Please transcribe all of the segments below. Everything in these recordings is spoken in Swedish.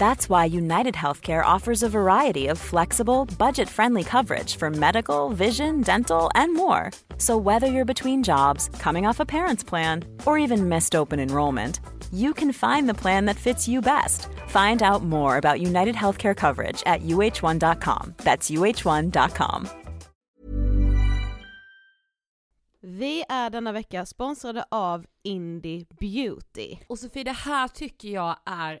That's why United Healthcare offers a variety of flexible, budget friendly coverage for medical, vision, dental, and more. So, whether you're between jobs, coming off a parent's plan, or even missed open enrollment, you can find the plan that fits you best. Find out more about United Healthcare coverage at uh1.com. That's uh1.com. Vi är denna vecka sponsrade av Indie Beauty. Och Sofie, det här tycker jag är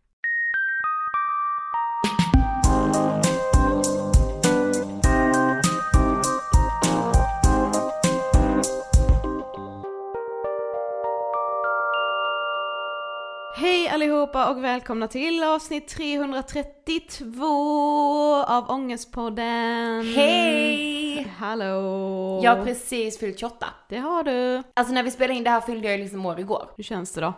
Hej allihopa och välkomna till avsnitt 332 av Ångestpodden. Hej! Hallå! Jag har precis fyllt 28. Det har du. Alltså när vi spelade in det här fyllde jag ju liksom år igår. Hur känns det då?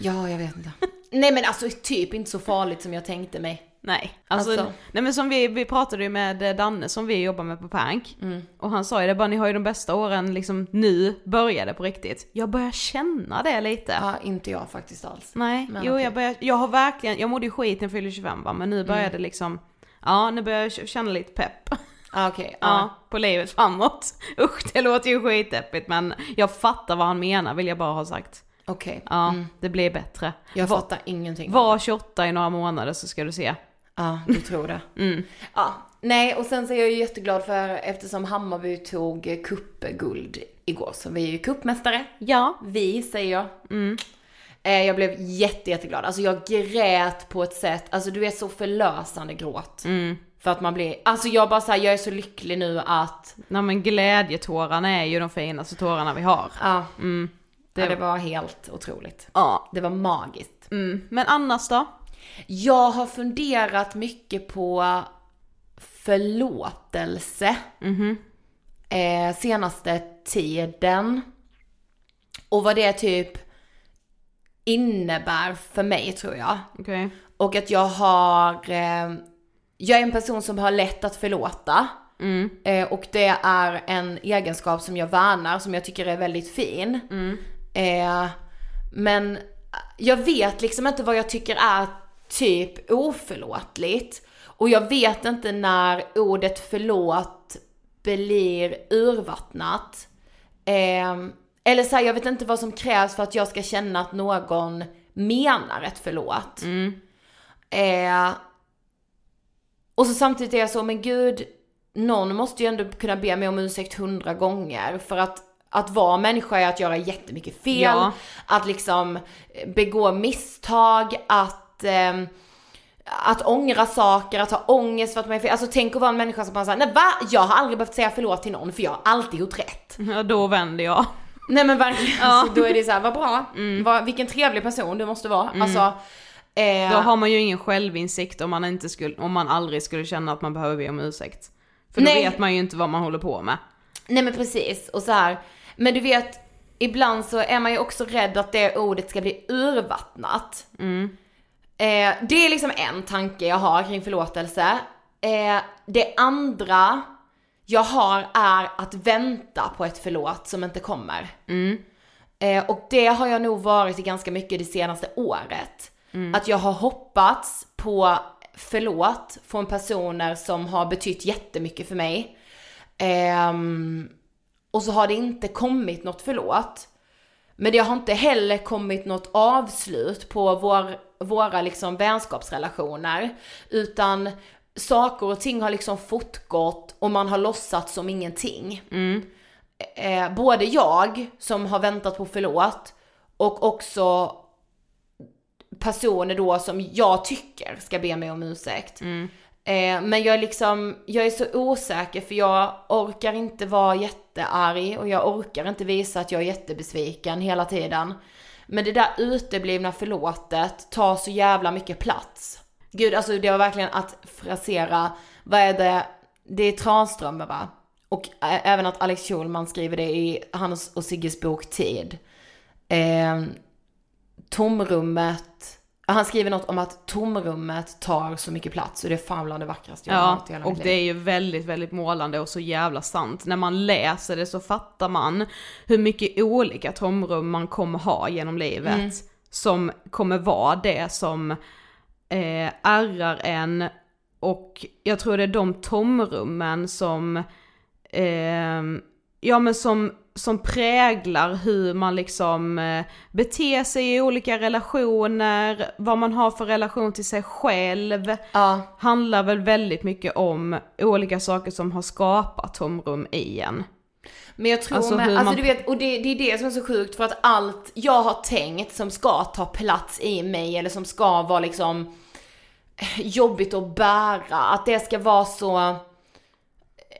Ja, jag vet inte. Nej men alltså typ inte så farligt som jag tänkte mig. Nej, alltså, Alltså. nej men som vi, vi pratade ju med eh, Danne som vi jobbar med på Pank. Mm. Och han sa ju det bara, ni har ju de bästa åren liksom nu började på riktigt. Jag börjar känna det lite. Ja, inte jag faktiskt alls. Nej, Men jo okej. jag börjar, jag har verkligen, jag mådde ju skit när jag fyllde 25 va, men nu börjar Mm. det liksom, ja nu börjar jag känna lite pepp. Ah, Okej, Ja, ja. på livet framåt. Usch det låter ju skitdeppigt men jag fattar vad han menar vill jag bara ha sagt. Okej. Ja, Mm. det blir bättre. Jag Var- fattar ingenting. Var 28 i några månader så ska du se. Ja, du tror det. Mm. Ja. Nej, och sen så är jag ju jätteglad för eftersom Hammarby tog cupguld igår så vi är ju cupmästare. Ja. Vi säger jag. Mm. Eh, Jag blev jätte, jätteglad. Alltså jag grät på ett sätt, alltså du är så förlösande gråt. Mm. För att man blir, alltså jag bara såhär, jag är så lycklig nu att, Nej men glädjetårarna är ju de finaste tårarna vi har. ja, Mm. det, Det- ja, det var helt otroligt. Ja. Det var magiskt. Mm. Men annars då? Jag har funderat mycket på förlåtelse Mhm. eh, senaste tiden. Och vad det typ innebär för mig tror jag. Okej. Och att jag har, eh, jag är en person som har lätt att förlåta. Mm. Eh, och det är en egenskap som jag värnar, som jag tycker är väldigt fin. Mm. Eh, men jag vet liksom inte vad jag tycker är typ oförlåtligt. Och jag vet inte när ordet förlåt blir urvattnat. Eh, eller så här, jag vet inte vad som krävs för att jag ska känna att någon menar ett förlåt. Mm. Eh, och så samtidigt är jag så, men gud, någon måste ju ändå kunna be mig om ursäkt hundra gånger. För att, att vara människa är att göra jättemycket fel, Ja. att liksom begå misstag, att, ehm, att ångra saker, att ha ångest för att man är fel. Alltså tänk att vara en människa som bara säger nej va? Jag har aldrig behövt säga förlåt till någon för jag har alltid gjort rätt. Ja då vänder jag. Nej men verkligen, Ja. Mm. så då är det så här, vad bra, vad, vilken trevlig person du måste vara. Alltså, eh, Då har man ju ingen självinsikt om man, inte skulle, om man aldrig skulle känna att man behöver be om ursäkt. För då Nej. vet man ju inte vad man håller på med. Nej men precis, och så här. Men du vet, ibland så är man ju också rädd att det ordet ska bli urvattnat. Eh, det är liksom en tanke jag har kring förlåtelse. Eh, det andra jag har är att vänta på ett förlåt som inte kommer. Eh, och det har jag nog varit i ganska mycket det senaste året. Att jag har hoppats på förlåt från personer som har betytt jättemycket för mig. Ehm, och så har det inte kommit något förlåt. Men det har inte heller kommit något avslut på vår, våra liksom vänskapsrelationer. Utan saker och ting har liksom fortgått och man har låtsats som ingenting. Eh, både jag som har väntat på förlåt och också personer då som jag tycker ska be mig om ursäkt. Eh, men jag är liksom, jag är så osäker för jag orkar inte vara jättearg och jag orkar inte visa att jag är jättebesviken hela tiden. Men det där uteblivna förlåtet tar så jävla mycket plats. Gud, alltså det var verkligen att frasera, vad är det, det är Tranströmer va? Och även att Alex Schulman skriver det i hans och Sigges bok Tid. Eh, tomrummet, han skriver något om att tomrummet tar så mycket plats och det är fan bland det vackraste jag har Ja, hört i hela och mitt det är liv. ju väldigt, väldigt målande och så jävla sant. När man läser det så fattar man hur mycket olika tomrum man kommer ha genom livet. Mm. Som kommer vara det som eh, ärrar en och jag tror det är de tomrummen som, eh, ja men som, som präglar hur man liksom eh, beter sig i olika relationer, vad man har för relation till sig själv. Ja. Handlar väl väldigt mycket om olika saker som har skapat tomrum i en. Men jag tror Alltså med, alltså man- du vet, och det, det är det som är så sjukt för att allt jag har tänkt som ska ta plats i mig eller som ska vara liksom jobbigt att bära, att det ska vara så,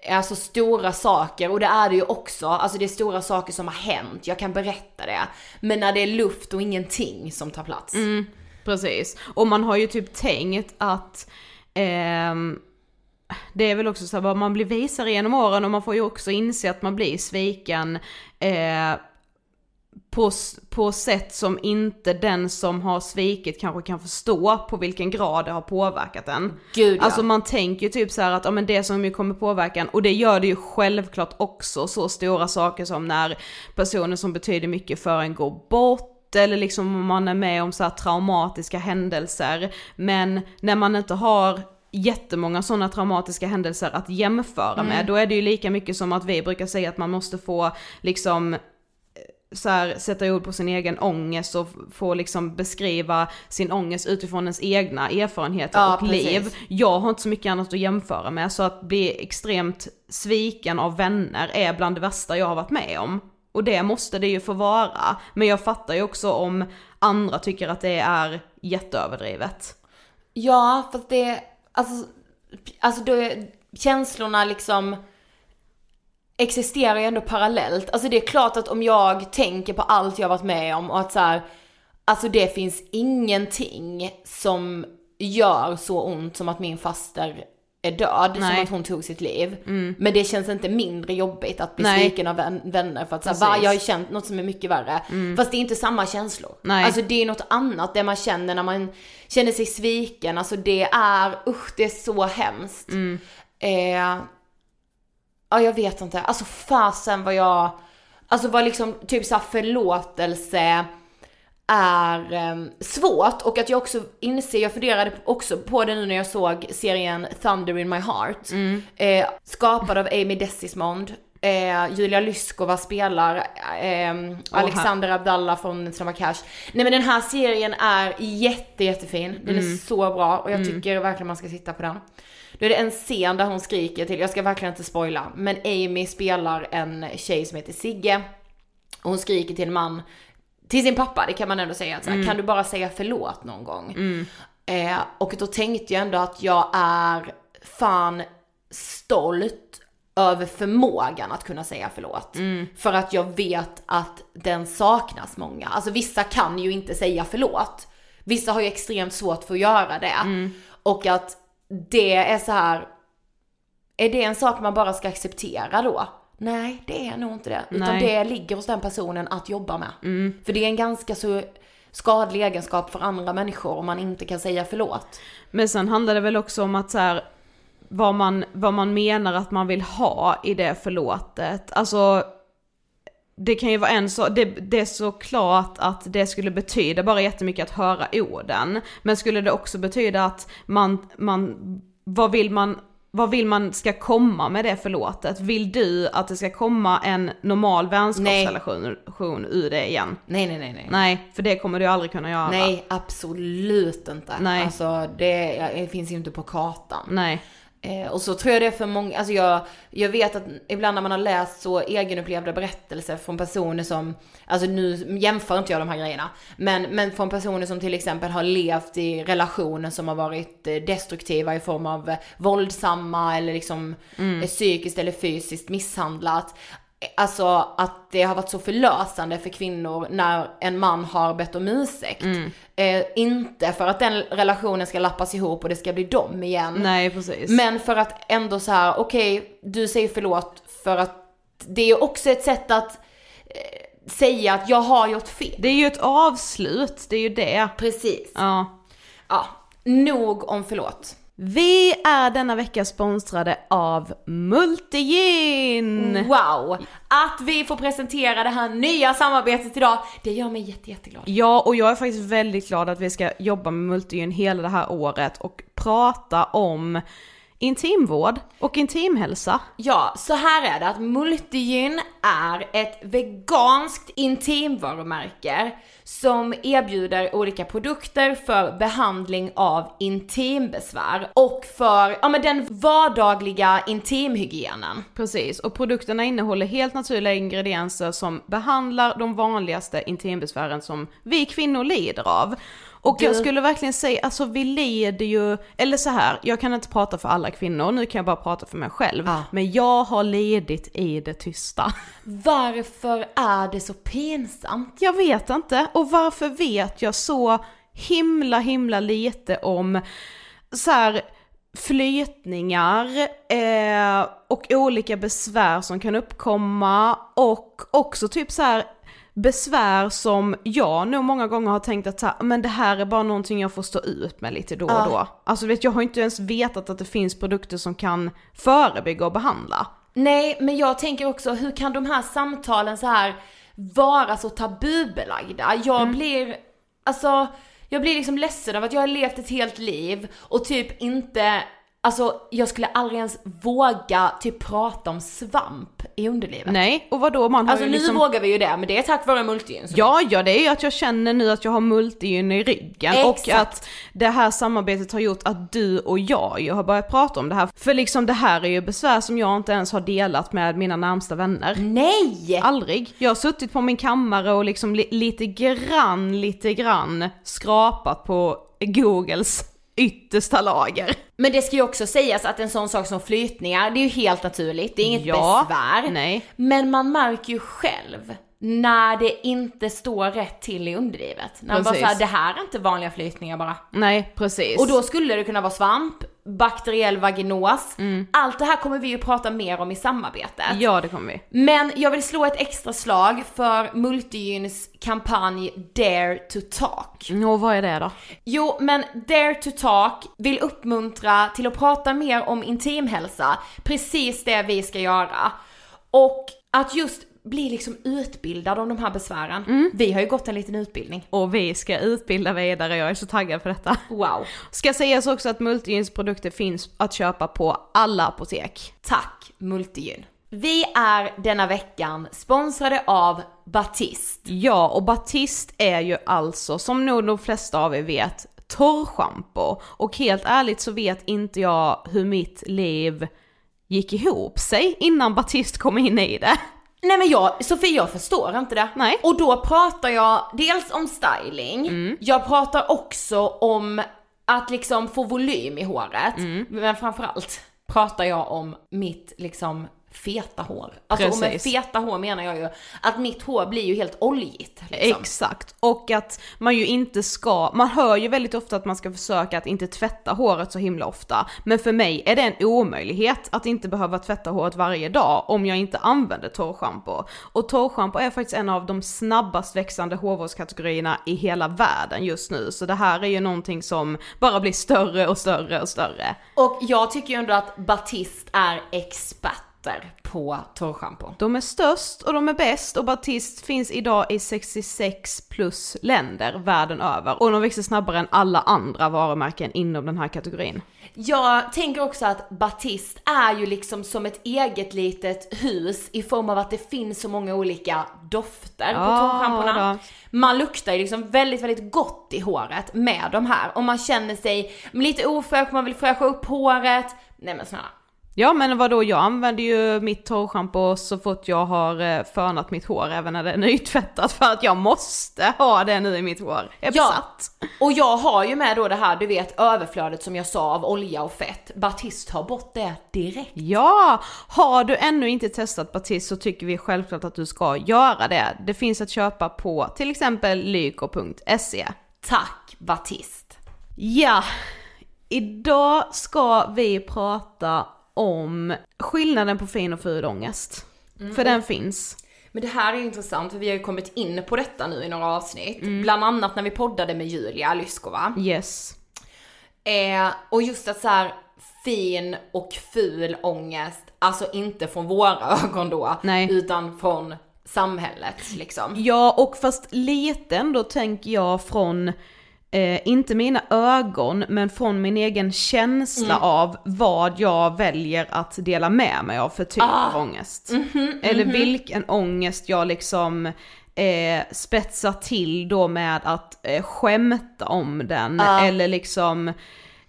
alltså stora saker och det är det ju också, alltså det är stora saker som har hänt, jag kan berätta det. Men när det är luft och ingenting som tar plats. Mm, precis. Och man har ju typ tänkt att ehm, det är väl också så här, vad man blir visare genom åren och man får ju också inse att man blir sviken eh, på, på sätt som inte den som har svikit kanske kan förstå på vilken grad det har påverkat en. Gud ja. Alltså man tänker ju typ så att ja, men det som ju kommer påverka en, och det gör det ju självklart också, så stora saker som när personer som betyder mycket för en går bort, eller liksom om man är med om så här traumatiska händelser. Men när man inte har jättemånga sådana traumatiska händelser att jämföra med, då är det ju lika mycket som att vi brukar säga att man måste få liksom så här, sätta ord på sin egen ångest och få liksom beskriva sin ångest utifrån ens egna erfarenheter Ja, och precis. liv. Jag har inte så mycket annat att jämföra med så att bli extremt sviken av vänner är bland det värsta jag har varit med om. Och det måste det ju få vara. Men jag fattar ju också om andra tycker att det är jätteöverdrivet. Ja, fast det, alltså, alltså då är känslorna liksom existerar ju ändå parallellt. Alltså det är klart att om jag tänker på allt jag varit med om och att så här, alltså det finns ingenting som gör så ont som att min faster är död, som Nej. att hon tog sitt liv. Men det känns inte mindre jobbigt att bli Nej. sviken av vän, vänner för att så här, jag har känt något som är mycket värre. Fast det är inte samma känslor. Nej. Alltså det är något annat, det man känner när man känner sig sviken, alltså det är, usch det är så hemskt. Eh, ja jag vet inte, alltså fasen vad jag, alltså vad liksom typ såhär förlåtelse är eh, svårt och att jag också inser, jag funderade också på det nu när jag såg serien Thunder in my heart. Eh, skapad av Amy Desismond. Eh, Julia Lyskova spelar eh, Alexander Abdallah från Snabba Cash. Nej men den här serien är jätte jättefin. Den är så bra och jag tycker verkligen man ska titta på den. Då är det en scen där hon skriker till, jag ska verkligen inte spoila, men Amy spelar en tjej som heter Sigge. Och hon skriker till en man, till sin pappa, det kan man ändå säga, att så här, kan du bara säga förlåt någon gång? Eh, och då tänkte jag ändå att jag är fan stolt över förmågan att kunna säga förlåt. För att jag vet att den saknas många. Alltså vissa kan ju inte säga förlåt. Vissa har ju extremt svårt för att göra det. Och att det är så här. är det en sak man bara ska acceptera då? Nej, det är nog inte det. Utan Nej. det ligger hos den personen att jobba med. För det är en ganska så skadlig egenskap för andra människor om man inte kan säga förlåt. Men sen handlar det väl också om att så här, vad man, vad man menar att man vill ha i det förlåtet. Alltså, det kan ju vara en så, det, det är så klart att det skulle betyda bara jättemycket att höra orden. Men skulle det också betyda att man, man, vad vill man, vad vill man ska komma med det förlåtet? Vill du att det ska komma en normal vänskapsrelation ur det igen? Nej, nej, nej, nej. Nej, för det kommer du aldrig kunna göra. Nej, absolut inte. Nej. Alltså det, det finns ju inte på kartan. Nej. Eh, och så tror jag det är för många, alltså jag, jag vet att ibland när man har läst så egenupplevda berättelser från personer som, alltså nu jämför inte jag de här grejerna, men, men från personer som till exempel har levt i relationer som har varit eh, destruktiva i form av våldsamma eller liksom eh, psykiskt eller fysiskt misshandlat. Alltså att det har varit så förlösande för kvinnor när en man har bett om ursäkt. Eh, inte för att den relationen ska lappas ihop och det ska bli dem igen. Nej, precis. Men för att ändå så här, okej, du säger förlåt för att det är också ett sätt att eh, säga att jag har gjort fel. Det är ju ett avslut, det är ju det. Precis. Ja. Ja, nog om förlåt. Vi är denna vecka sponsrade av Multigin! Wow! Att vi får presentera det här nya samarbetet idag, det gör mig jätte, jätteglad. Ja, och jag är faktiskt väldigt glad att vi ska jobba med Multigyn hela det här året och prata om intimvård och intimhälsa. Ja, så här är det att Multigyn är ett veganskt intimvarumärke som erbjuder olika produkter för behandling av intimbesvär och för, ja men den vardagliga intimhygienen. Precis, och produkterna innehåller helt naturliga ingredienser som behandlar de vanligaste intimbesvären som vi kvinnor lider av. Och Du- jag skulle verkligen säga, alltså vi lider ju, eller så här, jag kan inte prata för alla kvinnor, nu kan jag bara prata för mig själv. Ja. Men jag har lidit i det tysta. Varför är det så pinsamt? Jag vet inte, och varför vet jag så himla himla lite om så här flytningar eh, och olika besvär som kan uppkomma och också typ så här besvär som jag nog många gånger har tänkt att så här, men det här är bara någonting jag får stå ut med lite då och Ja. då. Alltså vet jag har inte ens vetat att det finns produkter som kan förebygga och behandla. Nej, men jag tänker också, hur kan de här samtalen så här vara så tabubelagda? Jag Mm. blir, alltså, jag blir liksom ledsen av att jag har levt ett helt liv och typ inte, alltså jag skulle aldrig ens våga typ prata om svamp i underlivet. Nej, och vadå man har Alltså ju nu liksom... vågar vi ju det, men det är tack vare multigyn. Ja, ja det är ju att jag känner nu att jag har multigyn i ryggen och Exakt. att det här samarbetet har gjort att du och jag ju har börjat prata om det här. För liksom det här är ju besvär som jag inte ens har delat med mina närmsta vänner. Nej! Aldrig. Jag har suttit på min kammare och liksom li- lite grann, lite grann skrapat på Googles yttersta lager. Men det ska ju också sägas att en sån sak som flytningar, det är ju helt naturligt, det är inget Ja, besvär. nej. Men man märker ju själv när det inte står rätt till i underlivet. När man bara Precis. såhär, det här är inte vanliga flytningar bara. Nej, precis. Och då skulle det kunna vara svamp, bakteriell vaginos. Allt det här kommer vi ju prata mer om i samarbetet. Mm. Ja, det kommer vi. Men jag vill slå ett extra slag för Multigyns kampanj Dare to Talk. Och vad är det då? Jo, men Dare to Talk vill uppmuntra till att prata mer om intimhälsa. Precis det vi ska göra. Och att just bli liksom utbildad om de här besvären. Vi har ju gått en liten utbildning. Och vi ska utbilda vidare, jag är så taggad för detta. Wow. Ska sägas också att Multigins produkter finns att köpa på alla apotek. Tack Multigyn. Vi är denna veckan sponsrade av Batiste. Ja, och Batist är ju alltså, som nog de flesta av er vet, torrschampo. Och helt ärligt så vet inte jag hur mitt liv gick ihop sig innan Batist kom in i det. Nej men jag, Sofie jag förstår inte det. Nej. Och då pratar jag dels om styling, jag pratar också om att liksom få volym i håret, men framförallt pratar jag om mitt liksom feta hår. Alltså och med Precis. feta hår menar jag ju att mitt hår blir ju helt oljigt. Liksom. Exakt, och att man ju inte ska, man hör ju väldigt ofta att man ska försöka att inte tvätta håret så himla ofta. Men för mig är det en omöjlighet att inte behöva tvätta håret varje dag om jag inte använder torrschampo. Och torrschampo är faktiskt en av de snabbast växande hårvårdskategorierna i hela världen just nu. Så det här är ju någonting som bara blir större och större och större. Och jag tycker ju ändå att Batiste är experter på torrschampo. De är störst och de är bäst och Batiste finns idag i 66 plus länder världen över. Och de växer snabbare än alla andra varumärken inom den här kategorin. Jag tänker också att Batiste är ju liksom som ett eget litet hus i form av att det finns så många olika dofter på Ja, torrschamporna. då. Man luktar ju liksom väldigt, väldigt gott i håret med de här. Och man känner sig lite ofräsch, man vill fräscha upp håret. Nej men snälla. Ja men vadå, jag använder ju mitt torrschampo så fort jag har eh, fönat mitt hår även när det är nytvättat för att jag måste ha det nu i mitt hår. Jag är Ja. besatt. Och jag har ju med då det här, du vet överflödet som jag sa av olja och fett. Batiste har bort det direkt. Ja! Har du ännu inte testat Batiste så tycker vi självklart att du ska göra det. Det finns att köpa på till exempel lyko.se. Tack Batiste. Ja, idag ska vi prata om skillnaden på fin och ful ångest. För den finns. Men det här är intressant för vi har ju kommit in på detta nu i några avsnitt. Mm. Bland annat när vi poddade med Julia Lyskova. Yes. Eh, och just att så här fin och ful ångest, alltså inte från våra ögon då, Nej. utan från samhället liksom. Ja, och fast lite ändå tänker jag från, eh, inte mina ögon, men från min egen känsla av vad jag väljer att dela med mig av för typ av ångest. Eller vilken ångest jag liksom eh, spetsar till då med att eh, skämta om den, eller liksom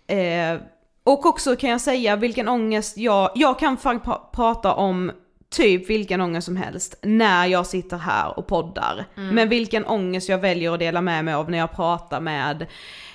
eh, och också kan jag säga vilken ångest jag, jag kan fan pra- prata om typ vilken ångest som helst när jag sitter här och poddar. Men vilken ångest jag väljer att dela med mig av när jag pratar med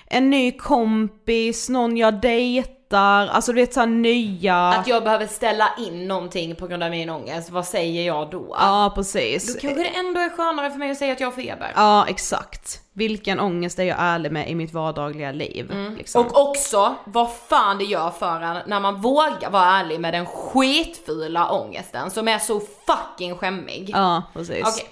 en ny kompis, någon jag dejtar, alltså du vet såhär nya... Att jag behöver ställa in någonting på grund av min ångest, vad säger jag då? Ja precis. Då kanske det ändå är skönare för mig att säga att jag har feber. Ja exakt. Vilken ångest är jag ärlig med i mitt vardagliga liv. Liksom. Och också vad fan det gör för en när man vågar vara ärlig med den skitfula ångesten som är så fucking skämmig. Ja precis. Okej.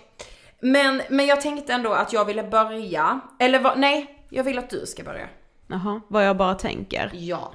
Men, men jag tänkte ändå att jag ville börja, eller vad, nej, jag vill att du ska börja. Jaha, vad jag bara tänker. Ja.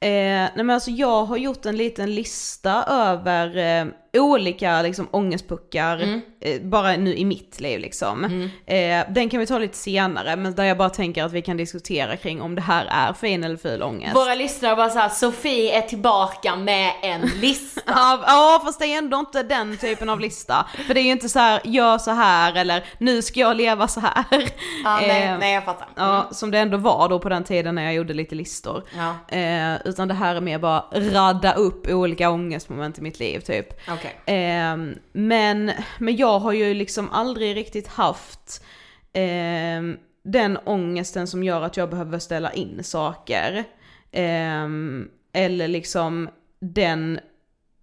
Eh, nej men alltså jag har gjort en liten lista över eh, olika liksom ångestpuckar, eh, bara nu i mitt liv liksom. Eh, den kan vi ta lite senare, men där jag bara tänker att vi kan diskutera kring om det här är fin eller ful ångest. Våra lyssnare bara såhär, Sofie är tillbaka med en lista. Ja, ja fast det är ändå inte den typen av lista. För det är ju inte så här, gör så här eller nu ska jag leva så här. ja, nej, Eh, nej jag fattar. Ja, som det ändå var då på den tiden när jag gjorde lite listor. Ja. Eh, utan det här är mer bara radda upp olika ångestmoment i mitt liv typ. Okej. Ehm, men, men jag har ju liksom aldrig riktigt haft ehm, den ångesten som gör att jag behöver ställa in saker. Ehm, eller liksom den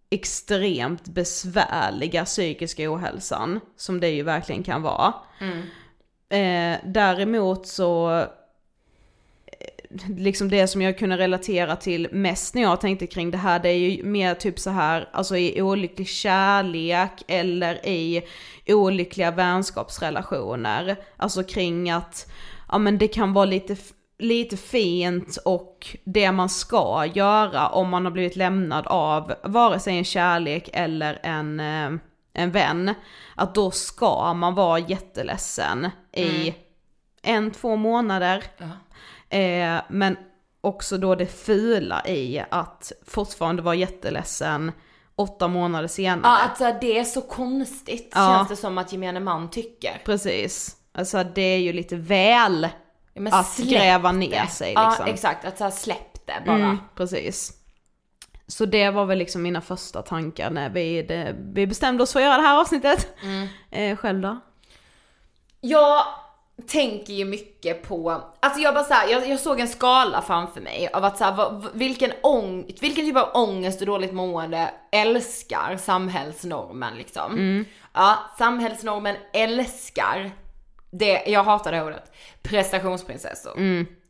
extremt besvärliga psykiska ohälsan som det ju verkligen kan vara. Eh, däremot så eh, liksom det som jag kunde relatera till mest när jag tänkte kring det här, det är ju mer typ så här, alltså i olycklig kärlek eller i olyckliga vänskapsrelationer. Alltså kring att, ja men det kan vara lite, lite fint och det man ska göra om man har blivit lämnad av vare sig en kärlek eller en, eh, en vän. Att då ska man vara jätteledsen i mm en, två månader. Eh, men också då det fula i att fortfarande vara jätteledsen åtta månader senare. Ja, att så här, det är så konstigt Ja. känns det som att gemene man tycker. Precis. Alltså det är ju lite väl Ja, att gräva ner det. sig Ja, liksom. exakt. Att så här, släpp det bara. Mm, precis. Så det var väl liksom mina första tankar när vi, det, vi bestämde oss för att göra det här avsnittet. Mm. Eh, själv då? Jag tänker ju mycket på, alltså jag bara så här, jag, jag såg en skala framför mig av att så här, vad, vilken, ång, vilken typ av ångest och dåligt mående älskar samhällsnormen liksom. Ja, samhällsnormen älskar det, jag hatar det ordet, prestationsprinsessor.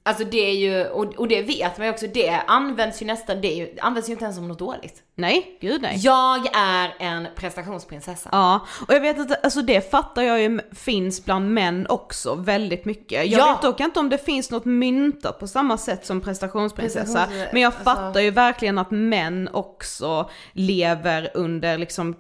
Alltså det är ju, och, och det vet man ju också, det används ju nästan, det ju, används ju inte ens som något dåligt. Nej, gud nej. Jag är en prestationsprinsessa. Ja, och jag vet att alltså det fattar jag ju finns bland män också väldigt mycket. Jag Ja. vet dock inte om det finns något myntat på samma sätt som prestationsprinsessa. Prestations- Men jag alltså- fattar ju verkligen att män också lever under liksom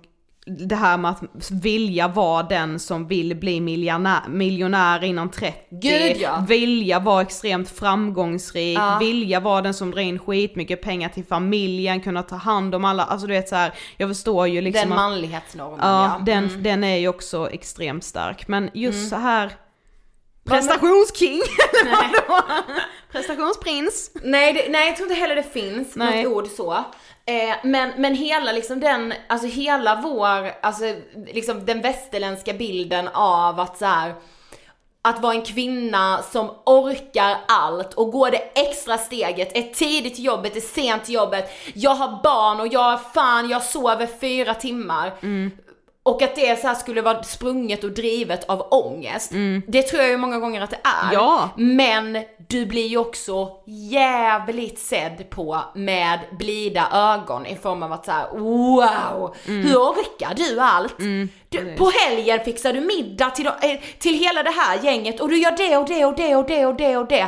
det här med att vilja vara den som vill bli miljonär, miljonär innan 30, Gud, ja. vilja vara extremt framgångsrik, Ja. vilja vara den som drar in skitmycket pengar till familjen, kunna ta hand om alla, alltså du vet så här, jag förstår ju liksom Den manlighetsnormen Ja, ja. den, den är ju också extremt stark. Men just så här prestationsking? Prestationsprins. Nej, det, nej jag tror inte heller det finns Nej. något ord så. Eh, men, men hela liksom den, alltså hela vår, alltså liksom den västerländska bilden av att så här, att vara en kvinna som orkar allt och går det extra steget, är tidigt till jobbet, är sent till jobbet, jag har barn och jag, fan jag sover fyra timmar. Mm. Och att det så här skulle vara sprunget och drivet av ångest. Det tror jag ju många gånger att det är. Ja. Men du blir ju också jävligt sedd på med blida ögon i form av att såhär wow, hur orkar du allt? Du, på helgen fixar du middag till, eh, till hela det här gänget och du gör det och det och det och det och det och det.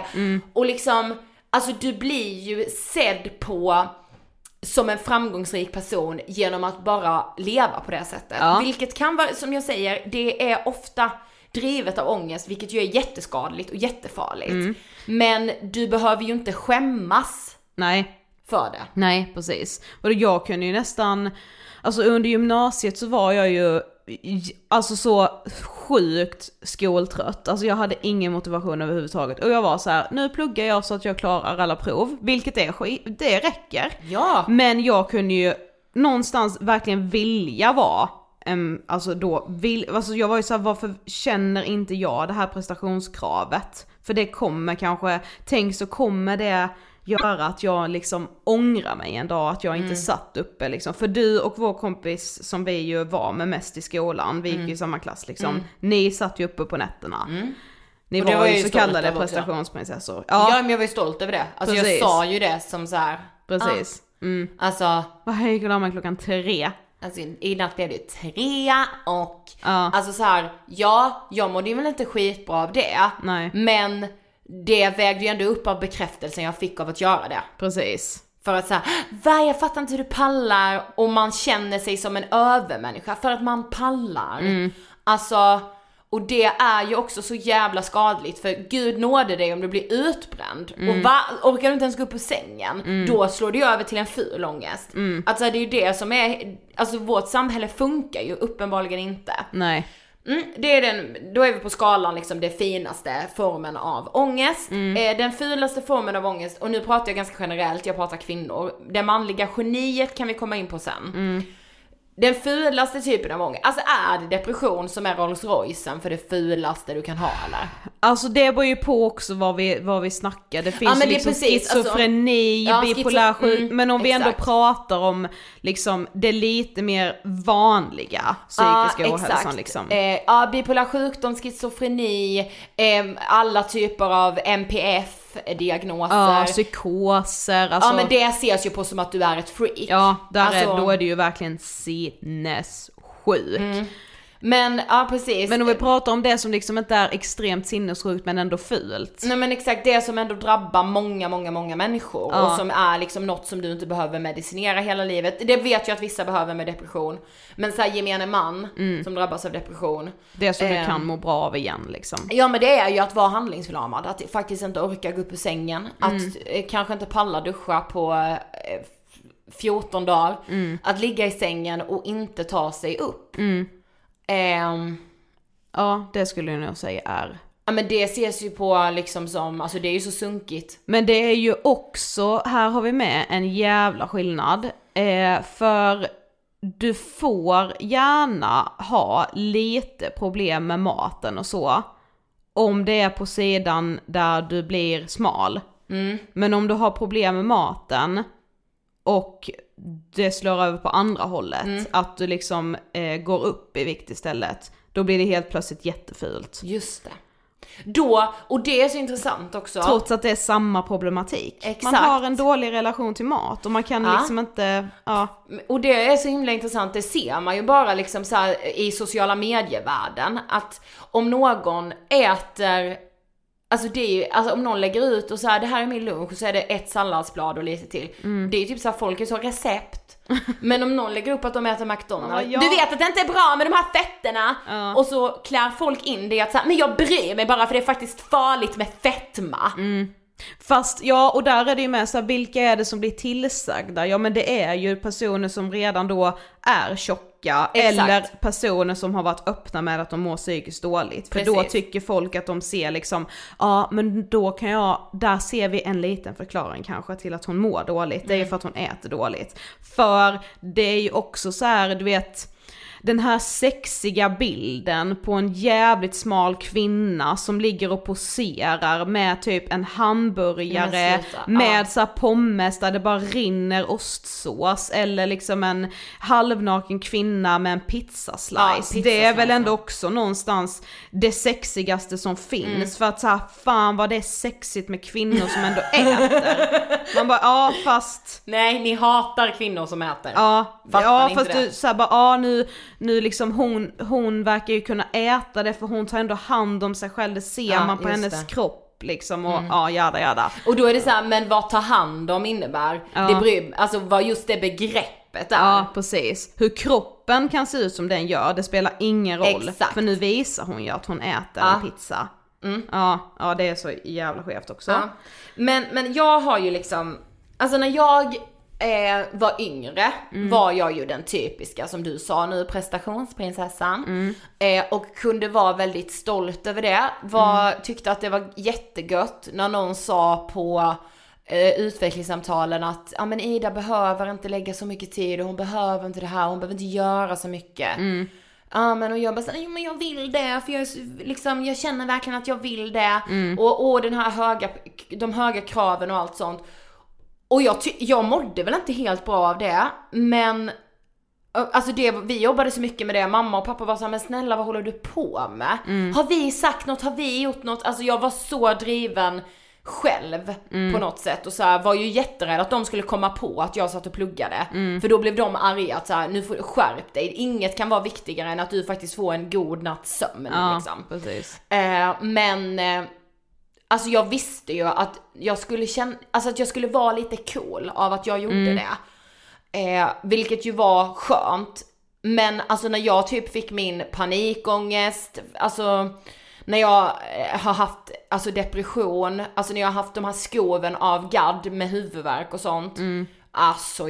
Och liksom alltså du blir ju sedd på som en framgångsrik person genom att bara leva på det sättet. Ja. Vilket kan vara, som jag säger, det är ofta drivet av ångest, vilket ju är jätteskadligt och jättefarligt. Mm. Men du behöver ju inte skämmas Nej, för det. nej precis. Och jag kunde ju nästan, alltså under gymnasiet så var jag ju alltså så sjukt skoltrött. Alltså jag hade ingen motivation överhuvudtaget. Och jag var så här: nu pluggar jag så att jag klarar alla prov, vilket är skit, det räcker. Ja. Men jag kunde ju någonstans verkligen vilja vara em, alltså då, vill, alltså jag var ju såhär, varför känner inte jag det här prestationskravet? För det kommer kanske, tänk så kommer det göra att jag liksom ångrar mig en dag att jag inte satt uppe liksom. För du och vår kompis som vi ju var med mest i skolan, vi gick ju i samma klass liksom, ni satt ju uppe på nätterna. Ni Och det var, var ju så kallade prestationsprinsessor. Ja. Ja, men jag var ju stolt över det. Alltså Precis. jag sa ju det som så här. precis. Mm. Alltså, Vad jag gick och la mig klockan tre. alltså i natt blev det tre och Ja. alltså så här, ja, jag mådde ju väl inte skitbra av det. Nej. Men det vägde ju ändå upp av bekräftelsen jag fick av att göra det. Precis. För att säga, va jag fattar inte hur du pallar och man känner sig som en övermänniska för att man pallar. Mm. Alltså, och det är ju också så jävla skadligt för gud nåde dig om du blir utbränd. Mm. Och va, orkar du inte ens gå upp på sängen, då slår det ju över till en ful ångest. Mm. Alltså det är ju det som är, alltså vårt samhälle funkar ju uppenbarligen inte. Nej. Mm, det är den, då är vi på skalan liksom det finaste formen av ångest. Eh, den fulaste formen av ångest, och nu pratar jag ganska generellt, jag pratar kvinnor. Det manliga geniet kan vi komma in på sen. Den fulaste typen av ångest, alltså är det depression som är Rolls Roycen för det fulaste du kan ha eller? Alltså det beror ju på också vad vi, vad vi snackar. Det finns men ju liksom precis, alltså- schizofreni, Ja, bipolär schizo- mm, men om vi ändå exakt. pratar om liksom det lite mer vanliga psykiska ohälsan liksom. Eh, ja, bipolär sjukdom, schizofreni, eh, alla typer av NPF-diagnoser. Ja, psykoser, alltså. ja men det ses ju på som att du är ett freak. Ja, där Alltså- är, då är det ju verkligen sinnessjuk. Men ja precis. Men om vi pratar om det som liksom inte är extremt sinnessjukt men ändå fult. Nej men exakt det som ändå drabbar många, många, många människor Ja. och som är liksom något som du inte behöver medicinera hela livet. Det vet jag att vissa behöver med depression. Men såhär gemene man som drabbas av depression. Det som du Ehm. kan må bra av igen liksom. Ja men det är ju att vara handlingsförlamad, att faktiskt inte orka gå upp ur sängen, att eh, kanske inte palla duscha på eh, 14 dagar, att ligga i sängen och inte ta sig upp. Ehm, Ja, det skulle jag nog säga är. ja men det ses ju på liksom som, alltså det är ju så sunkigt. Men det är ju också, här har vi med en jävla skillnad. Eh, för du får gärna ha lite problem med maten och så. Om det är på sidan där du blir smal. Men om du har problem med maten och det slår över på andra hållet, att du liksom eh, går upp i vikt istället, då blir det helt plötsligt jättefult. Just det. Då, och det är så intressant också. Trots att det är samma problematik. Man Exakt. har en dålig relation till mat och man kan Ja. liksom inte, ja. Och det är så himla intressant, det ser man ju bara liksom så i sociala medievärlden att om någon äter Alltså det är ju, alltså om någon lägger ut och så här, det här är min lunch och så är det ett salladsblad och lite till. Mm. Det är ju typ så här, folk är så recept. Men om någon lägger upp att de äter McDonalds, Ja, ja. du vet att det inte är bra med de här fetterna! Ja. Och så klär folk in det att så här, men jag bryr mig bara för det är faktiskt farligt med fetma. Mm. Fast ja, och där är det ju med så här, vilka är det som blir tillsagda? Ja men det är ju personer som redan då är tjocka Exakt. eller personer som har varit öppna med att de mår psykiskt dåligt. För då Precis. tycker folk att de ser liksom, ja men då kan jag, där ser vi en liten förklaring kanske till att hon mår dåligt. Det är ju för att hon äter dåligt. För det är ju också så här, du vet, den här sexiga bilden på en jävligt smal kvinna som ligger och poserar med typ en hamburgare med ja. så pommes där det bara rinner ostsås eller liksom en halvnaken kvinna med en pizzaslice. Ja, en det är väl ändå också någonstans det sexigaste som finns Mm. för att så här, fan vad det är sexigt med kvinnor som ändå äter. Man bara ja fast Nej, ni hatar kvinnor som äter. Ja, Fattar ja fast det? du såhär bara, ja nu, nu liksom hon, hon verkar ju kunna äta det för hon tar ändå hand om sig själv, det ser Ja, man på hennes det. kropp liksom och ja, jada jada. Och då är det så här, men vad ta hand om innebär? Ja. Det bryr, alltså vad just det begreppet är. Ja, precis. Hur kroppen kan se ut som den gör, det spelar ingen roll. Exakt. För nu visar hon ju att hon äter Ja. en pizza. Ja, ja, det är så jävla skevt också. Ja. Men, men jag har ju liksom, alltså när jag eh, var yngre var jag ju den typiska som du sa nu, prestationsprinsessan. Eh, och kunde vara väldigt stolt över det. Var, Tyckte att det var jättegött när någon sa på eh, utvecklingssamtalen att ja men Ida behöver inte lägga så mycket tid och hon behöver inte det här, hon behöver inte göra så mycket. Ja men och jag bara såhär, men jag vill det för jag, liksom, jag känner verkligen att jag vill det. Och, och den här höga, de höga kraven och allt sånt. Och jag, jag mådde väl inte helt bra av det, men Alltså det, vi jobbade så mycket med det, mamma och pappa var såhär, men snälla vad håller du på med? Har vi sagt något, har vi gjort något? Alltså jag var så driven själv på något sätt och så här, var ju jätterädd att de skulle komma på att jag satt och pluggade. För då blev de arga att så här, nu får du skärp dig, inget kan vara viktigare än att du faktiskt får en god natts sömn Ja, liksom. Eh, men eh, alltså jag visste ju att jag skulle känna, alltså att jag skulle vara lite cool av att jag gjorde det. Eh, vilket ju var skönt. Men alltså när jag typ fick min panikångest, alltså när jag eh, har haft alltså depression, alltså när jag har haft de här skoven av gadd med huvudvärk och sånt. Alltså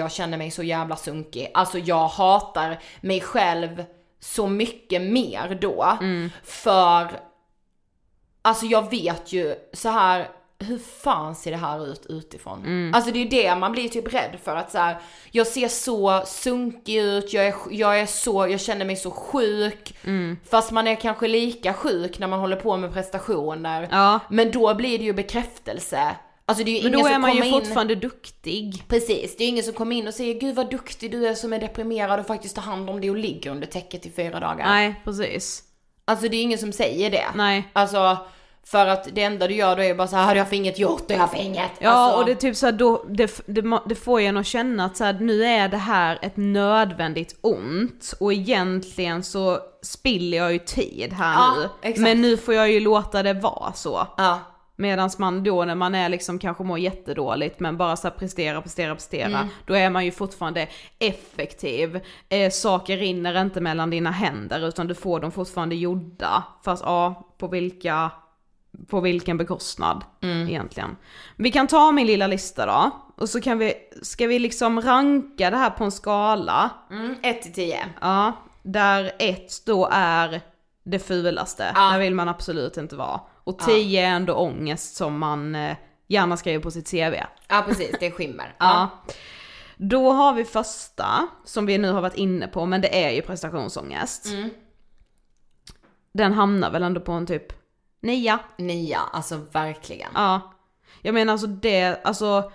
jag känner mig så jävla sunkig. Alltså jag hatar mig själv så mycket mer då. För, alltså jag vet ju så här hur fan ser det här ut utifrån? Alltså det är det man blir typ rädd för att så här, jag ser så sunkig ut, jag är, jag är så, jag känner mig så sjuk. Fast man är kanske lika sjuk när man håller på med prestationer. Ja. Men då blir det ju bekräftelse. Alltså det är ju Men ingen då är som man ju in... fortfarande duktig. Precis, det är ingen som kommer in och säger gud vad duktig du är som är deprimerad och faktiskt tar hand om det och ligger under täcket i fyra dagar. Nej, precis. Alltså det är ingen som säger det. Nej. Alltså, för att det enda du gör då är bara så här, har jag för inget gjort, har jag för inget. Ja alltså, och det är typ såhär då, det, det, det får en att känna att så här, nu är det här ett nödvändigt ont och egentligen så spiller jag ju tid här Ja, nu. exakt. Men nu får jag ju låta det vara så. Ja, Medan man då när man är liksom kanske mår jättedåligt men bara så här prestera, prestera, prestera. Mm. Då är man ju fortfarande effektiv. Eh, saker rinner inte mellan dina händer utan du får dem fortfarande gjorda. Fast ja, på vilka, på vilken bekostnad Mm. egentligen. Vi kan ta min lilla lista då. Och så kan vi, ska vi liksom ranka det här på en skala. mm, 1 till 10. Ja, där ett då är det fulaste. Ja. Där vill man absolut inte vara. Och tio är ändå ångest som man eh, gärna skriver på sitt CV. Ja precis, det är skimmer. Ja. Då har vi första, som vi nu har varit inne på, men det är ju prestationsångest. Mm. Den hamnar väl ändå på en typ nia. Nia, alltså verkligen. Ja. Jag menar alltså det, alltså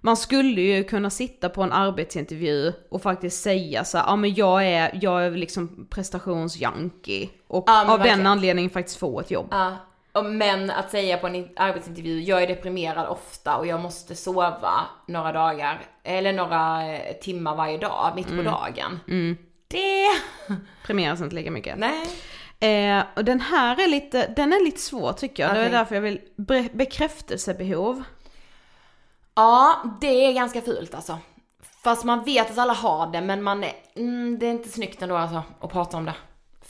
man skulle ju kunna sitta på en arbetsintervju och faktiskt säga så ja men jag är, jag är liksom prestationsjunkie. Och Ja, av den verkligen. anledningen faktiskt få ett jobb. Ja, men att säga på en in- arbetsintervju, jag är deprimerad ofta och jag måste sova några dagar, eller några eh, timmar varje dag, mitt Mm. på dagen. Det... Premieras inte lika mycket. Nej. Eh, och den här är lite, den är lite svår tycker jag. Det är därför jag vill, bekräftelsebehov. Ja, det är ganska fult alltså. Fast man vet att alla har det, men man är, mm, det är inte snyggt ändå alltså att prata om det.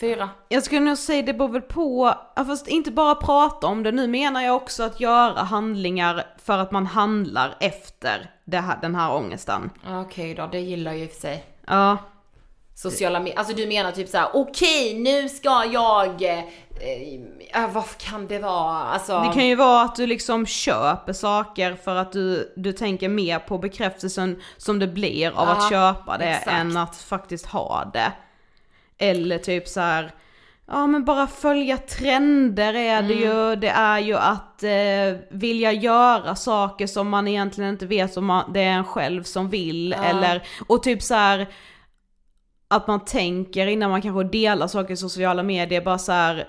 Fyra. Jag skulle nog säga det beror väl på, fast inte bara prata om det, nu menar jag också att göra handlingar för att man handlar efter här, den här ångesten. Okej då, det gillar jag i och för sig. Ja, Sociala medier, alltså du menar typ så här: okej nu ska jag, eh, eh, vad kan det vara? Alltså, det kan ju vara att du liksom köper saker för att du, du tänker mer på bekräftelsen som det blir av att Ja, köpa det exakt. än att faktiskt ha det. Eller typ så här. ja men bara följa trender är det ju, det är ju att eh, vilja göra saker som man egentligen inte vet om man, det är en själv som vill eller, och typ så här att man tänker innan man kanske delar saker i sociala medier, bara så här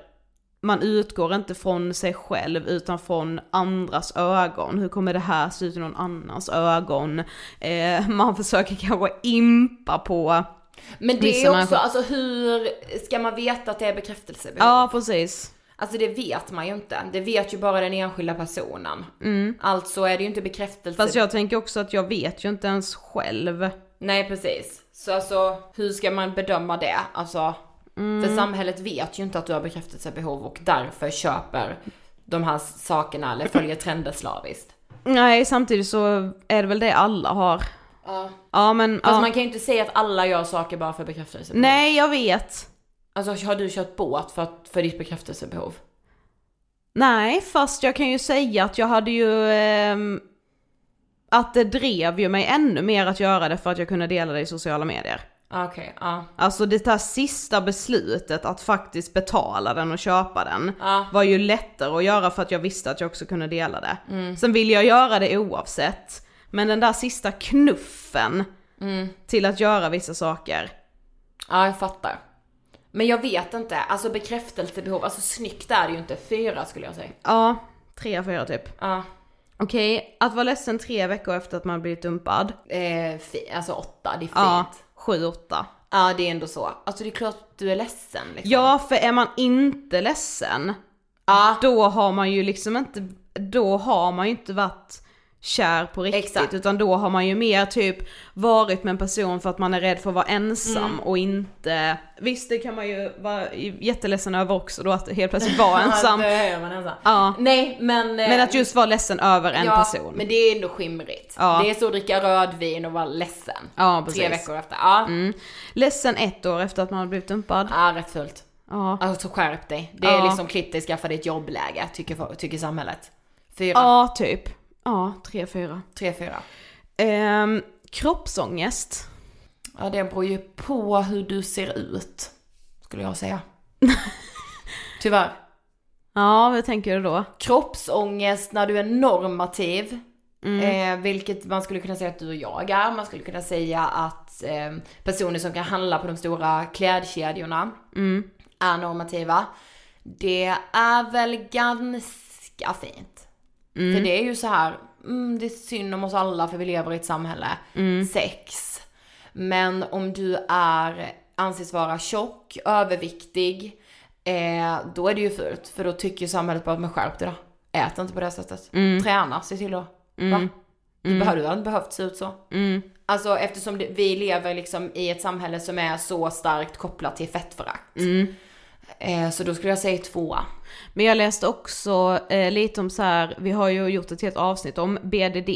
man utgår inte från sig själv utan från andras ögon. Hur kommer det här se ut i någon annans ögon? Eh, man försöker kanske impa på, men det vissa är också, människor- alltså hur ska man veta att det är bekräftelsebehov? ja precis. Alltså det vet man ju inte. Det vet ju bara den enskilda personen. Alltså är det ju inte bekräftelse. Fast jag tänker också att jag vet ju inte ens själv. Nej precis. Så alltså hur ska man bedöma det? Alltså, för samhället vet ju inte att du har bekräftelsebehov och därför köper de här sakerna eller följer trender slaviskt. Nej samtidigt så är det väl det alla har. Ja. Ja men, Fast ja. man kan ju inte säga att alla gör saker bara för bekräftelsebehov. Nej jag vet. Alltså har du kört båt för, att, för ditt bekräftelsebehov? Nej, fast jag kan ju säga att jag hade ju... ehm, att det drev ju mig ännu mer att göra det för att jag kunde dela det i sociala medier. Okej, ja. Alltså det där sista beslutet att faktiskt betala den och köpa den Ja. var ju lättare att göra för att jag visste att jag också kunde dela det. Sen vill jag göra det oavsett. Men den där sista knuffen till att göra vissa saker. Ja, jag fattar. Men jag vet inte, alltså bekräftelsebehov, alltså snyggt är det ju inte. Fyra skulle jag säga. Ja, tre, fyra typ. Ja. Okej, att vara ledsen tre veckor efter att man blivit dumpad. Eh, alltså åtta, det är fint. Ja, Ja. sju, åtta. det är ändå så. Alltså det är klart att du är ledsen liksom. Ja, för är man inte ledsen, Ja. då har man ju liksom inte, då har man ju inte varit kär på riktigt. Exakt. Utan då har man ju mer typ varit med en person för att man är rädd för att vara ensam Mm. och inte, visst det kan man ju vara jätteledsen över också då att helt plötsligt vara ensam. Man ensam. Ja. Nej men... eh, Men att just vara ledsen över en ja, person. men det är ändå skimrigt. Ja. Det är så att dricka rödvin och vara ledsen. Ja, precis. Tre veckor efter. Ja. Mm. Ledsen ett år efter att man har blivit dumpad. Ja, rätt fult. Ja. Alltså skärp dig. Det är Ja. liksom klipp dig, skaffa dig ett jobbläge, tycker, tycker samhället. Fyra. Ja, typ. Ja, tre, fyra. Tre, fyra. Ehm, kroppsångest. Ja, det beror ju på hur du ser ut. Skulle jag säga. Tyvärr. Ja, vad tänker du då? Kroppsångest när du är normativ. Eh, vilket man skulle kunna säga att du och jag är. Man skulle kunna säga att eh, personer som kan handla på de stora klädkedjorna är normativa. Det är väl ganska fint. För det är ju så här, mm, det är synd om oss alla för vi lever i ett samhälle. Sex. Men om du är, anses vara tjock, överviktig, eh, då är det ju fult. För då tycker samhället bara, men skärp dig då. Ät inte på det sättet. Träna, se till att, va? Du, behöver, du hade inte behövt se ut så. Alltså eftersom det, vi lever liksom i ett samhälle som är så starkt kopplat till fettförakt. Eh, så då skulle jag säga tvåa. Men jag läste också eh, lite om så här, vi har ju gjort ett helt avsnitt om BDD.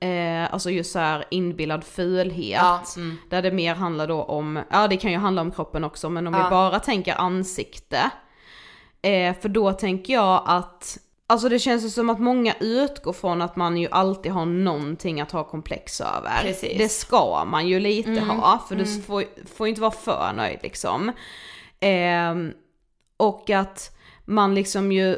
Eh, alltså just så här inbillad fulhet. Ja, mm. Där det mer handlar då om, ja det kan ju handla om kroppen också, men om Ja. vi bara tänker ansikte. Eh, för då tänker jag att, alltså det känns ju som att många utgår från att man ju alltid har någonting att ha komplex över. Precis. Det ska man ju lite ha, för du får, får inte vara för nöjd liksom. Ehm, och att man liksom ju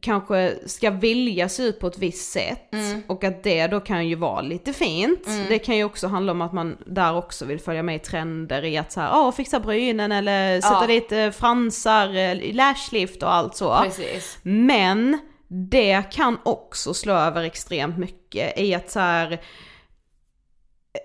kanske ska vilja se ut på ett visst sätt och att det då kan ju vara lite fint. Det kan ju också handla om att man där också vill följa med i trender i att så här, fixa brynen eller sätta Ja. dit eh, fransar, eh, lashlift och allt så. Precis. Men det kan också slå över extremt mycket i att så här,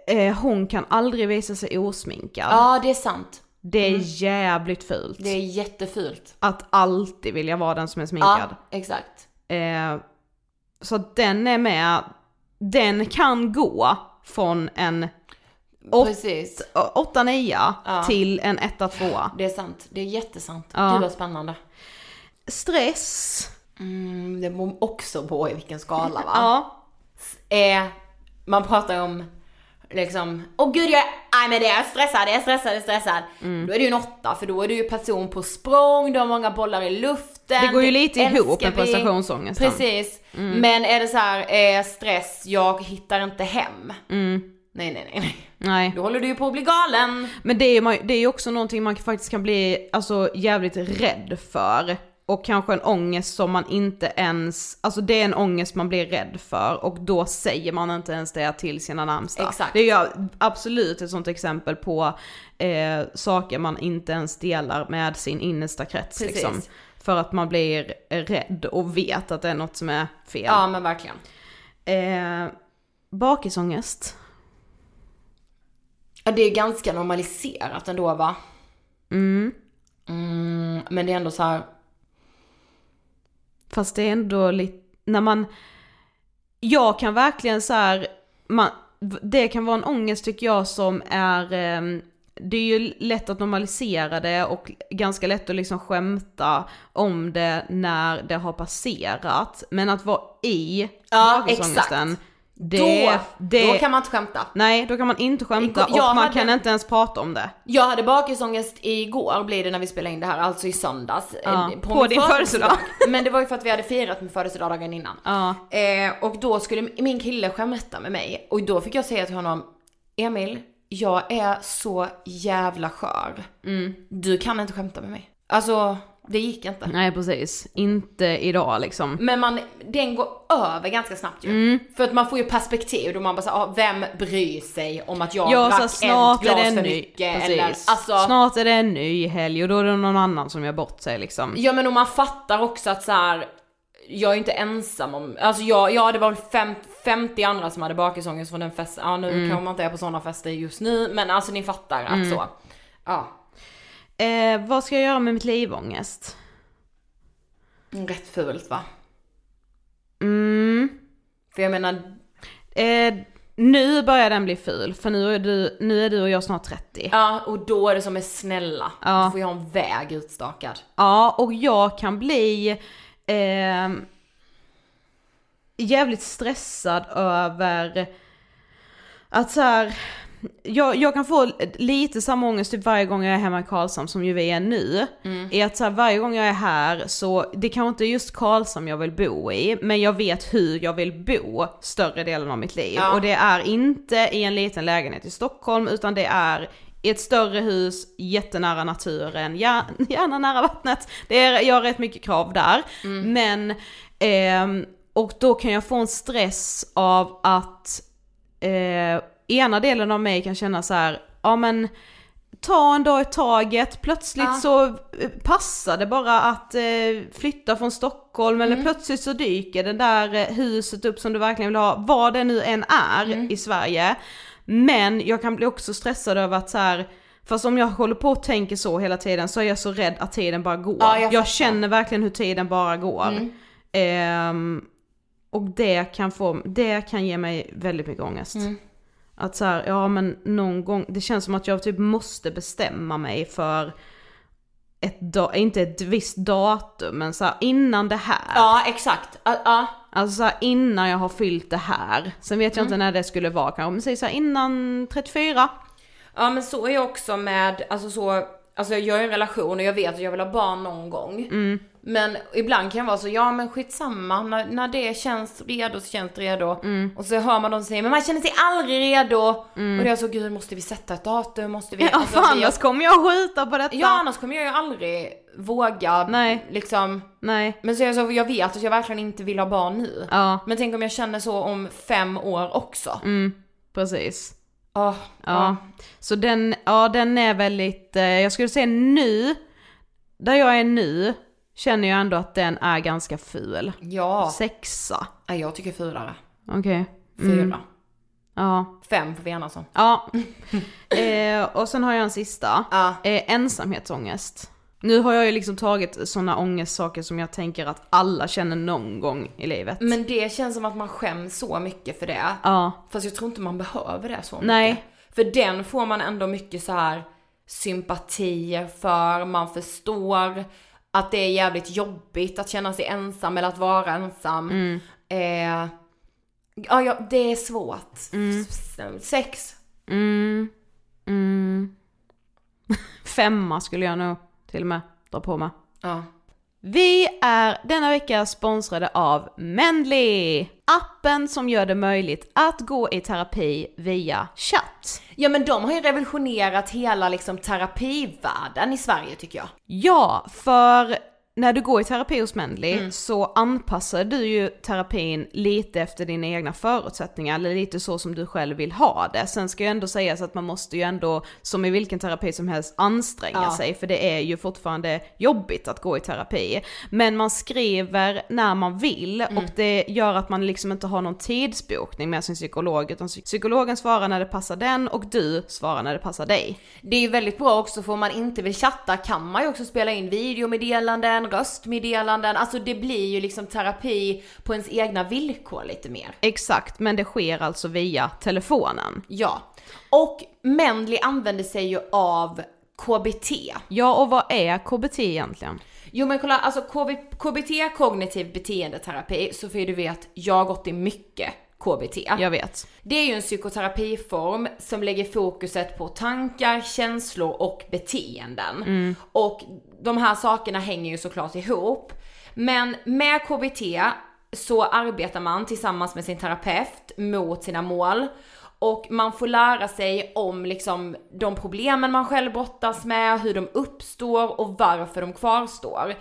eh, hon kan aldrig visa sig osminkad. Ja, det är sant. Det är jävligt fult. Det är jättefult. Att alltid vilja vara den som är sminkad. Ja, exakt. Eh, så den är med, den kan gå från en, Precis. 8-9 Ja. till en 1-2. Det är sant. Det är jättesant. Ja. Gud vad spännande. Stress. Mm, det beror också på i vilken skala va? Ja. Eh, man pratar om liksom, åh gud jag är, nej men det är stressad, det är stressad, det är stressad. Mm. Då är det ju en åtta för då är du ju person på språng, du har många bollar i luften. Det går ju lite ihop med prestationsångesten. Precis. Mm. Men är det så här, eh, stress, jag hittar inte hem. Mm. Nej nej nej nej. Nej. Då håller du ju på att bli galen. Men det är ju man- det är ju också någonting man faktiskt kan bli alltså, jävligt rädd för. Och kanske en ångest som man inte ens, alltså det är en ångest man blir rädd för och då säger man inte ens det till sina närmsta. Exakt. Det är absolut ett sånt exempel på eh, saker man inte ens delar med sin innersta krets Precis. liksom. För att man blir rädd och vet att det är något som är fel. Ja men verkligen. Eh, bakisångest. Ja det är ganska normaliserat ändå va? Mm. Mm, men det är ändå så här. Fast det är ändå lite, när man, jag kan verkligen så här, man, det kan vara en ångest tycker jag som är, ehm, det är ju lätt att normalisera det och ganska lätt att liksom skämta om det när det har passerat. Men att vara i Ja, bakisångesten, det, då, det, då kan man inte skämta. nej då kan man inte skämta Igår- och man hade- kan inte ens prata om det. Jag hade bakisångest igår blir det när vi spelade in det här, alltså i söndags. Ja, eh, på din födelsedag. Men det var ju för att vi hade firat min födelsedag dagen innan. Ja. Eh, och då skulle min kille skämta med mig och då fick jag säga till honom, Emil, jag är så jävla skör. Mm. Du kan inte skämta med mig. Alltså, det gick inte. Nej precis, inte idag liksom. Men man, den går över ganska snabbt ju. Mm. För att man får ju perspektiv då man bara såhär, ah, vem bryr sig om att jag Ja, drack ett glas för ny, mycket precis. eller alltså. Snart är det en ny helg och då är det någon annan som gör bort sig liksom. Ja men om man fattar också att så här. jag är inte ensam om, alltså jag, ja det var fem, 50 andra som hade bakisångest från den festen, ja nu Mm. kanske man inte är på sådana fester just nu men alltså ni fattar att Mm. så. Ja. Eh, vad ska jag göra med mitt livångest? Rätt fult va? Mm. För jag menar, Eh, nu börjar den bli ful för nu är du, nu är du och jag snart 30. ja och då är det som är snälla. Ja. Då får jag ha en väg utstakad. Ja, och jag kan bli eh, jävligt stressad över att så här, jag, jag kan få lite samma ångest typ varje gång jag är hemma i Karlshamn som ju vi är nu. Är att så här, varje gång jag är här så, det kanske inte är just Karlshamn jag vill bo i, men jag vet hur jag vill bo större delen av mitt liv. Ja. Och det är inte i en liten lägenhet i Stockholm, utan det är i ett större hus, jättenära naturen, gärna, nära vattnet. Det är, jag har rätt mycket krav där. Men, ehm, och då kan jag få en stress av att eh, ena delen av mig kan känna så här, ja men ta en dag i taget, plötsligt Ja. så eh, passar det bara att eh, flytta från Stockholm Mm. eller plötsligt så dyker det där eh, huset upp som du verkligen vill ha, vad det nu än är Mm. i Sverige. Men jag kan bli också stressad över att så här, fast om jag håller på och tänker så hela tiden så är jag så rädd att tiden bara går. Ja, jag jag känner verkligen hur tiden bara går. Mm. Ehm, och det kan få, det kan ge mig väldigt mycket ångest. Mm. Att så här, ja men någon gång, det känns som att jag typ måste bestämma mig för ett da, inte ett visst datum, men så här, innan det här. Ja exakt, ja, ja. Alltså så här, innan jag har fyllt det här. Sen vet jag inte när det skulle vara kanske, men säg så här, innan 34. Ja men så är jag också med, alltså så, alltså jag är i en relation och jag vet att jag vill ha barn någon gång. Mm. Men ibland kan jag vara så, ja men skitsamma, när, när det känns redo så känns det redo. Mm. Och så hör man dem säga, men man känner sig aldrig redo. Och det är så, gud måste vi sätta ett datum, måste vi? Ja Alltså, för annars kommer jag skjuta på detta. Ja annars kommer jag ju aldrig våga, Nej. liksom. Nej. Men så är jag så, jag vet att jag verkligen inte vill ha barn nu. Ja, Men tänk om jag känner så om fem år också. mm, precis. Åh, Ja. Så den, ja den är väldigt, eh, jag skulle säga nu, där jag är nu, känner jag ändå att den är ganska ful. Ja. Sexa. ja. Jag tycker fyrare. Okej. Fyra. Mm. Ja. Fem får vi enas om. Ja. eh, och sen har jag en sista. Ja. Eh, ensamhetsångest. Nu har jag ju liksom tagit sådana ångestsaker som jag tänker att alla känner någon gång i livet. Men det känns som att man skäms så mycket för det. Ja. Fast jag tror inte man behöver det så mycket. Nej. För den får man ändå mycket så här sympatier för, man förstår att det är jävligt jobbigt att känna sig ensam eller att vara ensam. Eh, ja, ja, det är svårt. Sex. Mm. Mm. Femma skulle jag nog till och med dra på mig. Ja. Vi är denna vecka sponsrade av Mendly! Appen som gör det möjligt att gå i terapi via chatt. Ja men de har ju revolutionerat hela liksom terapivärlden i Sverige tycker jag. Ja, för när du går i terapi hos Mendley så anpassar du ju terapin lite efter dina egna förutsättningar, eller lite så som du själv vill ha det. Sen ska ju ändå sägas att man måste ju ändå, som i vilken terapi som helst, anstränga Ja. sig, för det är ju fortfarande jobbigt att gå i terapi. Men man skriver när man vill och det gör att man liksom inte har någon tidsbokning med sin psykolog, utan psykologen svarar när det passar den och du svarar när det passar dig. Det är ju väldigt bra också för om man inte vill chatta kan man ju också spela in videomeddelanden, röstmeddelanden, alltså det blir ju liksom terapi på ens egna villkor lite mer. Exakt, men det sker alltså via telefonen. Ja. Och Mendley använder sig ju av KBT. Ja, och vad är KBT egentligen? Jo men kolla, alltså KB, KBT, kognitiv beteendeterapi, Sofie du vet, jag har gått i mycket KBT. Jag vet. Det är ju en psykoterapiform som lägger fokuset på tankar, känslor och beteenden. Och de här sakerna hänger ju såklart ihop. Men med KBT så arbetar man tillsammans med sin terapeut mot sina mål. Och man får lära sig om liksom de problemen man själv brottas med, hur de uppstår och varför de kvarstår.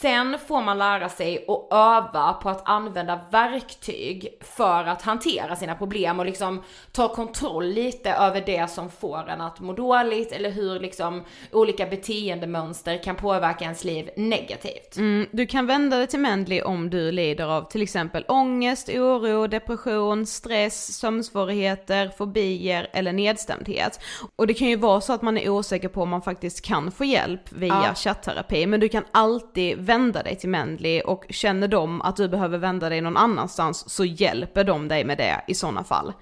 Sen får man lära sig att öva på att använda verktyg för att hantera sina problem och liksom ta kontroll lite över det som får en att må dåligt eller hur liksom olika beteendemönster kan påverka ens liv negativt. Mm, du kan vända dig till Mendley om du lider av till exempel ångest, oro, depression, stress, sömnsvårigheter, fobier eller nedstämdhet. Och det kan ju vara så att man är osäker på om man faktiskt kan få hjälp via Ja. chattterapi, men du kan alltid vända dig till Mendley och känner de att du behöver vända dig någon annanstans så hjälper de dig med det i sådana fall.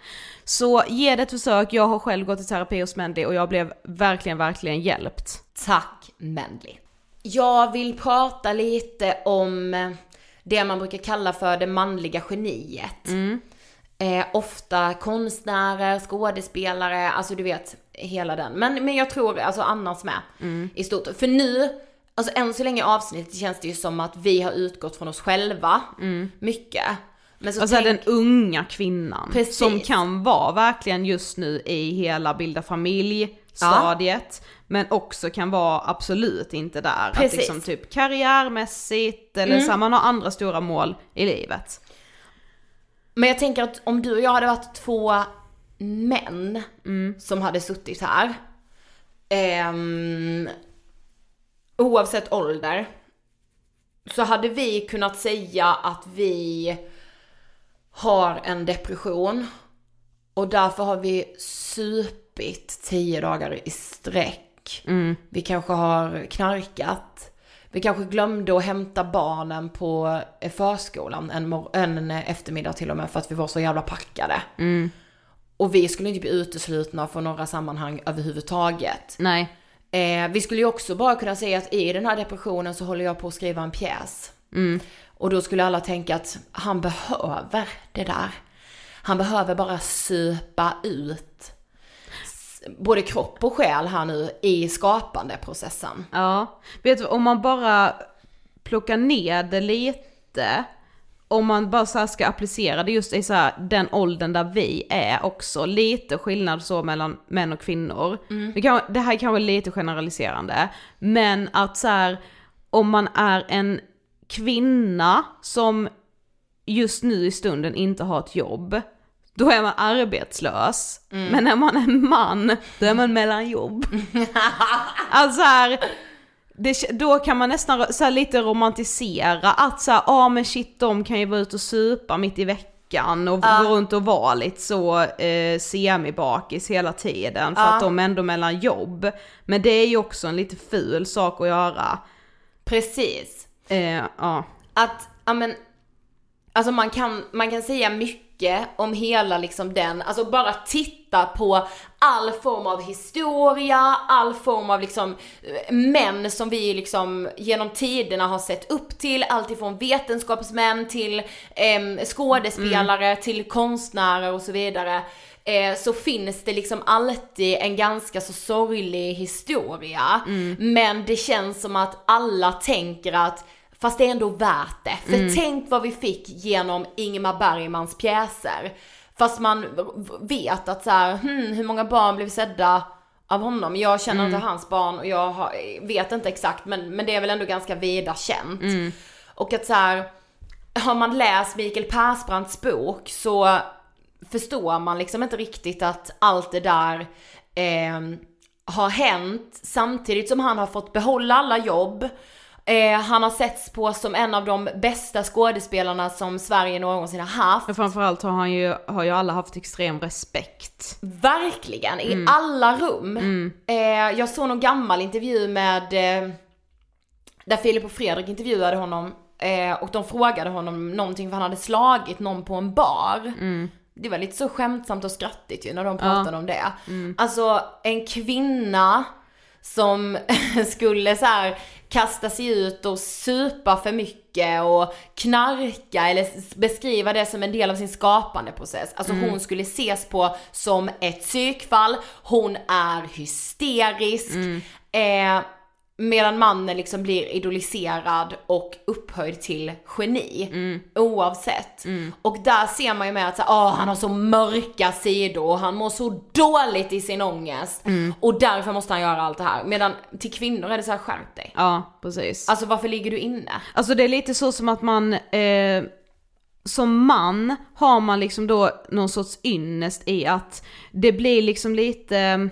Så ge det ett försök, jag har själv gått i terapi hos Mendley och jag blev verkligen, verkligen hjälpt. Tack Mendley. Jag vill prata lite om det man brukar kalla för det manliga geniet. Eh, ofta konstnärer, skådespelare, alltså du vet hela den. Men, men jag tror alltså annars med i stort. För nu, alltså än så länge i avsnittet känns det ju som att vi har utgått från oss själva mycket. Men så Alltså tänk, den unga kvinnan Precis. som kan vara verkligen just nu i hela bilda familj stadiet men också kan vara absolut inte där. Att Precis. Mm. liksom typ karriärmässigt eller så här, man har andra stora mål i livet. Men jag tänker att om du och jag hade varit två män som hade suttit här. ehm, oavsett ålder. Så hade vi kunnat säga att vi har en depression. Och därför har vi supit tio dagar i sträck. Vi kanske har knarkat. Vi kanske glömde att hämta barnen på eh, förskolan en, en eftermiddag till och med för att vi var så jävla packade. Och vi skulle inte bli uteslutna från några sammanhang överhuvudtaget. Nej. Eh, vi skulle ju också bara kunna säga att i den här depressionen så håller jag på att skriva en pjäs. Och då skulle alla tänka att han behöver det där. Han behöver bara supa ut både kropp och själ här nu i skapandeprocessen. Ja. Vet du, om man bara plockar ner det lite om man bara så ska applicera det just i så här, den åldern där vi är också, lite skillnad så mellan män och kvinnor. Det, kan, det här är kanske lite generaliserande, men att så här, om man är en kvinna som just nu i stunden inte har ett jobb, då är man arbetslös. Men är man en man, då är man mellan jobb. alltså här, det, då kan man nästan så lite romantisera att så ja ah, men shit de kan ju vara ute och supa mitt i veckan och gå runt och vara lite så eh, semibakis hela tiden för att de är ändå mellan jobb. Men det är ju också en lite ful sak att göra. Precis. Eh, ja. Att, ja men, alltså man kan, man kan säga mycket mycket om hela liksom den, alltså bara titta på all form av historia, all form av liksom eh, män som vi liksom genom tiderna har sett upp till, alltifrån vetenskapsmän till eh, skådespelare Mm. till konstnärer och så vidare. Eh, så finns det liksom alltid en ganska så sorglig historia. Mm. Men det känns som att alla tänker att Fast det är ändå värt det. För Mm. tänk vad vi fick genom Ingmar Bergmans pjäser. Fast man vet att så här, hmm, hur många barn blev sedda av honom? Jag känner Mm. inte hans barn och jag har, vet inte exakt men, men det är väl ändå ganska vida känt. Mm. Och att så här, har man läst Mikael Persbrandts bok så förstår man liksom inte riktigt att allt det där eh, har hänt samtidigt som han har fått behålla alla jobb. Eh, han har setts på som en av de bästa skådespelarna som Sverige någonsin har haft. Men framförallt har han ju, har ju alla haft extrem respekt. Verkligen, i Mm. alla rum. Eh, jag såg någon gammal intervju med, eh, där Filip och Fredrik intervjuade honom eh, och de frågade honom någonting för han hade slagit någon på en bar. Det var lite så skämtsamt och skrattigt ju när de pratade om det. Alltså en kvinna som skulle så här kasta sig ut och supa för mycket och knarka eller beskriva det som en del av sin skapande process. Alltså hon skulle ses på som ett psykfall, hon är hysterisk. Eh, medan mannen liksom blir idoliserad och upphöjd till geni. Oavsett. Och där ser man ju med att så, här, åh, han har så mörka sidor och han mår så dåligt i sin ångest. Och därför måste han göra allt det här. Medan till kvinnor är det så här, skärp dig. Ja, precis. Alltså varför ligger du inne? Alltså det är lite så som att man, eh, som man har man liksom då någon sorts ynnest i att det blir liksom lite,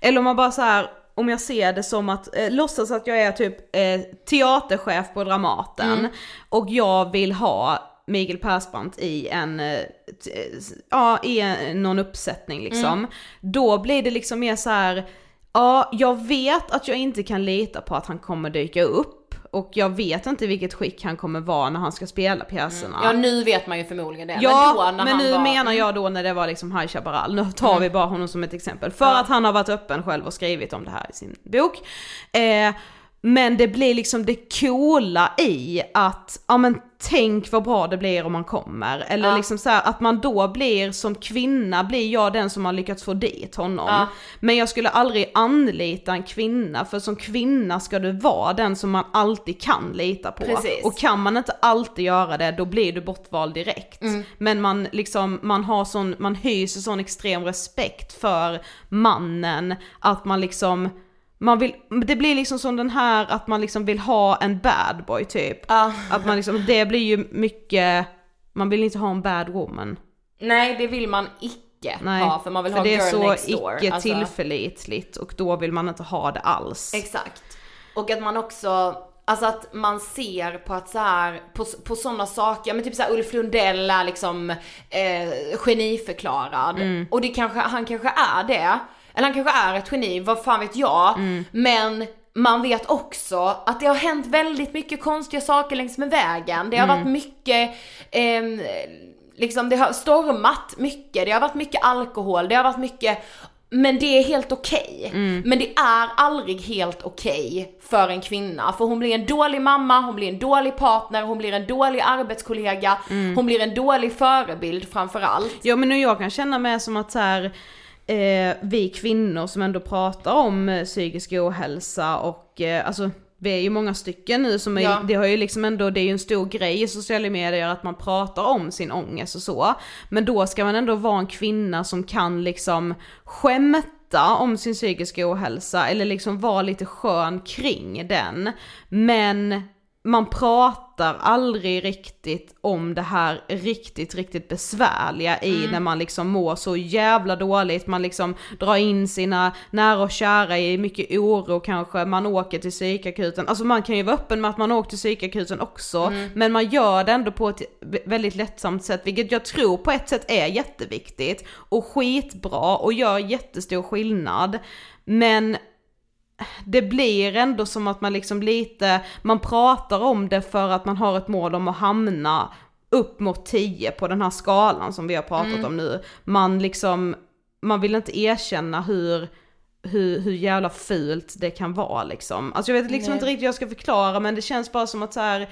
eller om man bara så här om jag ser det som att, eh, låtsas att jag är typ eh, teaterchef på Dramaten och jag vill ha Mikael Persbrandt i en, eh, ja i en, någon uppsättning liksom. Då blir det liksom mer så här. ja jag vet att jag inte kan lita på att han kommer dyka upp. Och jag vet inte vilket skick han kommer vara när han ska spela pjäserna. Ja nu vet man ju förmodligen det. Ja, men då men nu var... menar jag då när det var liksom High Chaparral, nu tar vi bara honom som ett exempel. För att han har varit öppen själv och skrivit om det här i sin bok. Eh, men det blir liksom det coola i att, ja men tänk vad bra det blir om han kommer. Eller Ja. liksom så här, att man då blir som kvinna, blir jag den som har lyckats få dit honom. Ja. Men jag skulle aldrig anlita en kvinna, för som kvinna ska du vara den som man alltid kan lita på. Precis. Och kan man inte alltid göra det, då blir du bortvald direkt. Men man liksom, man har sån, man hyser sån extrem respekt för mannen, att man liksom, man vill, det blir liksom som den här att man liksom vill ha en bad boy typ. Ja. Att man liksom, det blir ju mycket, man vill inte ha en bad woman. Nej det vill man icke Nej, ha för man vill för ha det girl är så next door. icke Alltså- tillförlitligt och då vill man inte ha det alls. Exakt. Och att man också, alltså att man ser på att så här, på, på sådana saker, men typ så här Ulf Lundell är liksom eh, geniförklarad. Och det kanske, han kanske är det. Eller han kanske är ett geni, vad fan vet jag. Men man vet också att det har hänt väldigt mycket konstiga saker längs med vägen. Det har varit mycket, ehm, liksom det har stormat mycket, det har varit mycket alkohol, det har varit mycket men det är helt okej. Men det är aldrig helt okej för en kvinna. För hon blir en dålig mamma, hon blir en dålig partner, hon blir en dålig arbetskollega, hon blir en dålig förebild framförallt. Ja men nu jag kan känna mig som att så här, eh, vi kvinnor som ändå pratar om eh, psykisk ohälsa och eh, alltså vi är ju många stycken nu som är, Ja. det har ju liksom ändå, det är ju en stor grej i sociala medier att man pratar om sin ångest och så. Men då ska man ändå vara en kvinna som kan liksom skämta om sin psykiska ohälsa eller liksom vara lite skön kring den. Men man pratar aldrig riktigt om det här riktigt, riktigt besvärliga i när man liksom mår så jävla dåligt, man liksom drar in sina nära och kära i mycket oro kanske, man åker till psykakuten, alltså man kan ju vara öppen med att man åker till psykakuten också, men man gör det ändå på ett väldigt lättsamt sätt, vilket jag tror på ett sätt är jätteviktigt och skitbra och gör jättestor skillnad. Men det blir ändå som att man liksom lite, man pratar om det för att man har ett mål om att hamna upp mot 10 på den här skalan som vi har pratat Mm. om nu. Man liksom, man vill inte erkänna hur, hur, hur jävla fult det kan vara liksom. Alltså jag vet liksom Nej. inte riktigt hur jag ska förklara men det känns bara som att så här.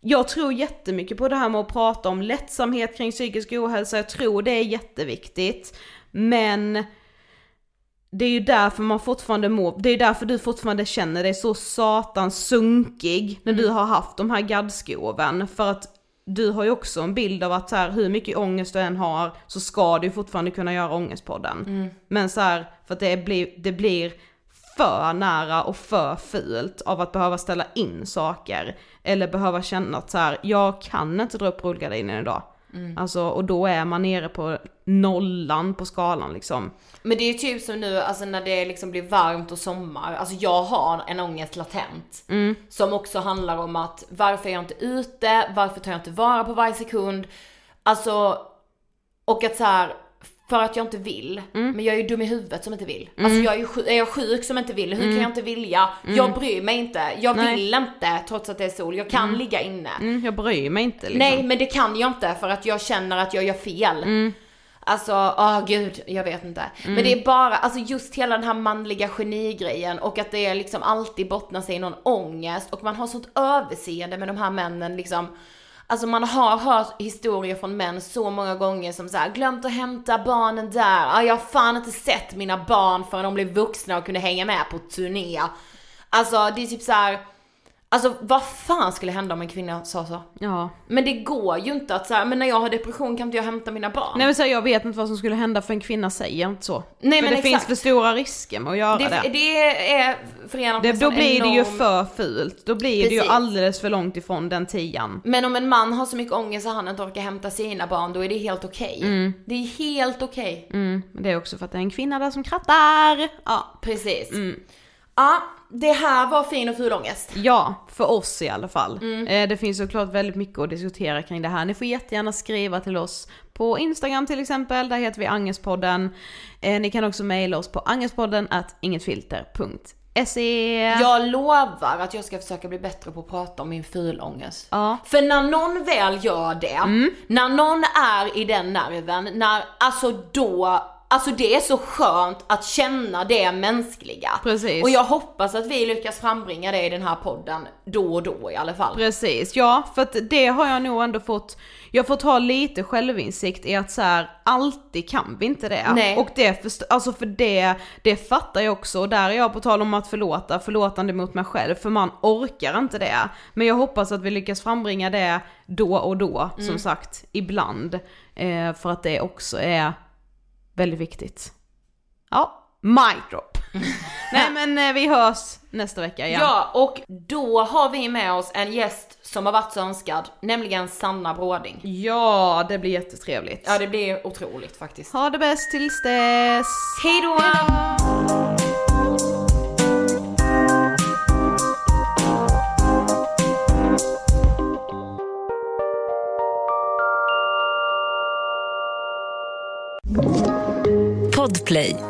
Jag tror jättemycket på det här med att prata om lättsamhet kring psykisk ohälsa, jag tror det är jätteviktigt. Men det är ju därför man fortfarande mår, det är därför du fortfarande känner dig så satans sunkig när du har haft de här gaddskoven. För att du har ju också en bild av att så här, hur mycket ångest du än har så ska du fortfarande kunna göra ångestpodden. Men så här, för att det blir, det blir för nära och för fult av att behöva ställa in saker. Eller behöva känna att så här, jag kan inte dra upp rullgardinen idag. Alltså, och då är man nere på nollan på skalan liksom. Men det är ju typ som nu, alltså när det liksom blir varmt och sommar, alltså jag har en ångest latent. Som också handlar om att varför är jag inte ute, varför tar jag inte vara på varje sekund? Alltså, och att så här, för att jag inte vill, men jag är ju dum i huvudet som inte vill. Alltså jag är ju sjuk, är jag sjuk som inte vill, hur kan jag inte vilja? Jag bryr mig inte, jag Nej. vill inte trots att det är sol, jag kan ligga inne. Mm, jag bryr mig inte liksom. Nej men det kan jag inte för att jag känner att jag gör fel. Alltså, åh gud, jag vet inte. Men det är bara, alltså just hela den här manliga genigrejen och att det liksom alltid bottnar sig i någon ångest och man har sånt överseende med de här männen liksom. Alltså man har hört historier från män så många gånger som såhär, glömt att hämta barnen där, ah, jag har fan inte sett mina barn förrän de blev vuxna och kunde hänga med på turné. Alltså det är typ så här. Alltså vad fan skulle hända om en kvinna sa så? Ja. Men det går ju inte att säga, men när jag har depression kan inte jag hämta mina barn. Nej men så här, jag vet inte vad som skulle hända för en kvinna säger inte så. Nej, för men det finns exakt. för stora risker med att göra det. det, det är förenat det med då blir det ju enorm- för fult. Då blir det ju Precis. alldeles för långt ifrån den tian. Men om en man har så mycket ångest att han inte orkar hämta sina barn, då är det helt okej. Det är helt okej. Mm, men det är också för att det är en kvinna där som krattar. Ja. Precis. Mm. Ja, det här var fin och ful ångest. Ja, för oss i alla fall. Mm. Det finns såklart väldigt mycket att diskutera kring det här. Ni får jättegärna skriva till oss på Instagram till exempel, där heter vi Angespodden. Eh, ni kan också mejla oss på angespodden at ingetfilter.se. Jag lovar att jag ska försöka bli bättre på att prata om min fulångest. Ja. Mm. För när någon väl gör det, när någon är i den nerven, när, alltså då, alltså det är så skönt att känna det mänskliga. Precis. Och jag hoppas att vi lyckas frambringa det i den här podden då och då i alla fall. Precis, ja för att det har jag nog ändå fått, jag har fått ha lite självinsikt i att så här, alltid kan vi inte det. Nej. Och det, först- alltså för det, det fattar jag också och där är jag på tal om att förlåta, förlåtande mot mig själv för man orkar inte det. Men jag hoppas att vi lyckas frambringa det då och då, som sagt, ibland. Eh, för att det också är väldigt viktigt. Ja, mic drop. Nej men eh, vi hörs nästa vecka igen. Ja, och då har vi med oss en gäst som har varit så önskad, nämligen Sanna Bråding. Ja, det blir jättetrevligt. Ja, det blir otroligt faktiskt. Ha det bäst tills dess. Hej då! Podplay.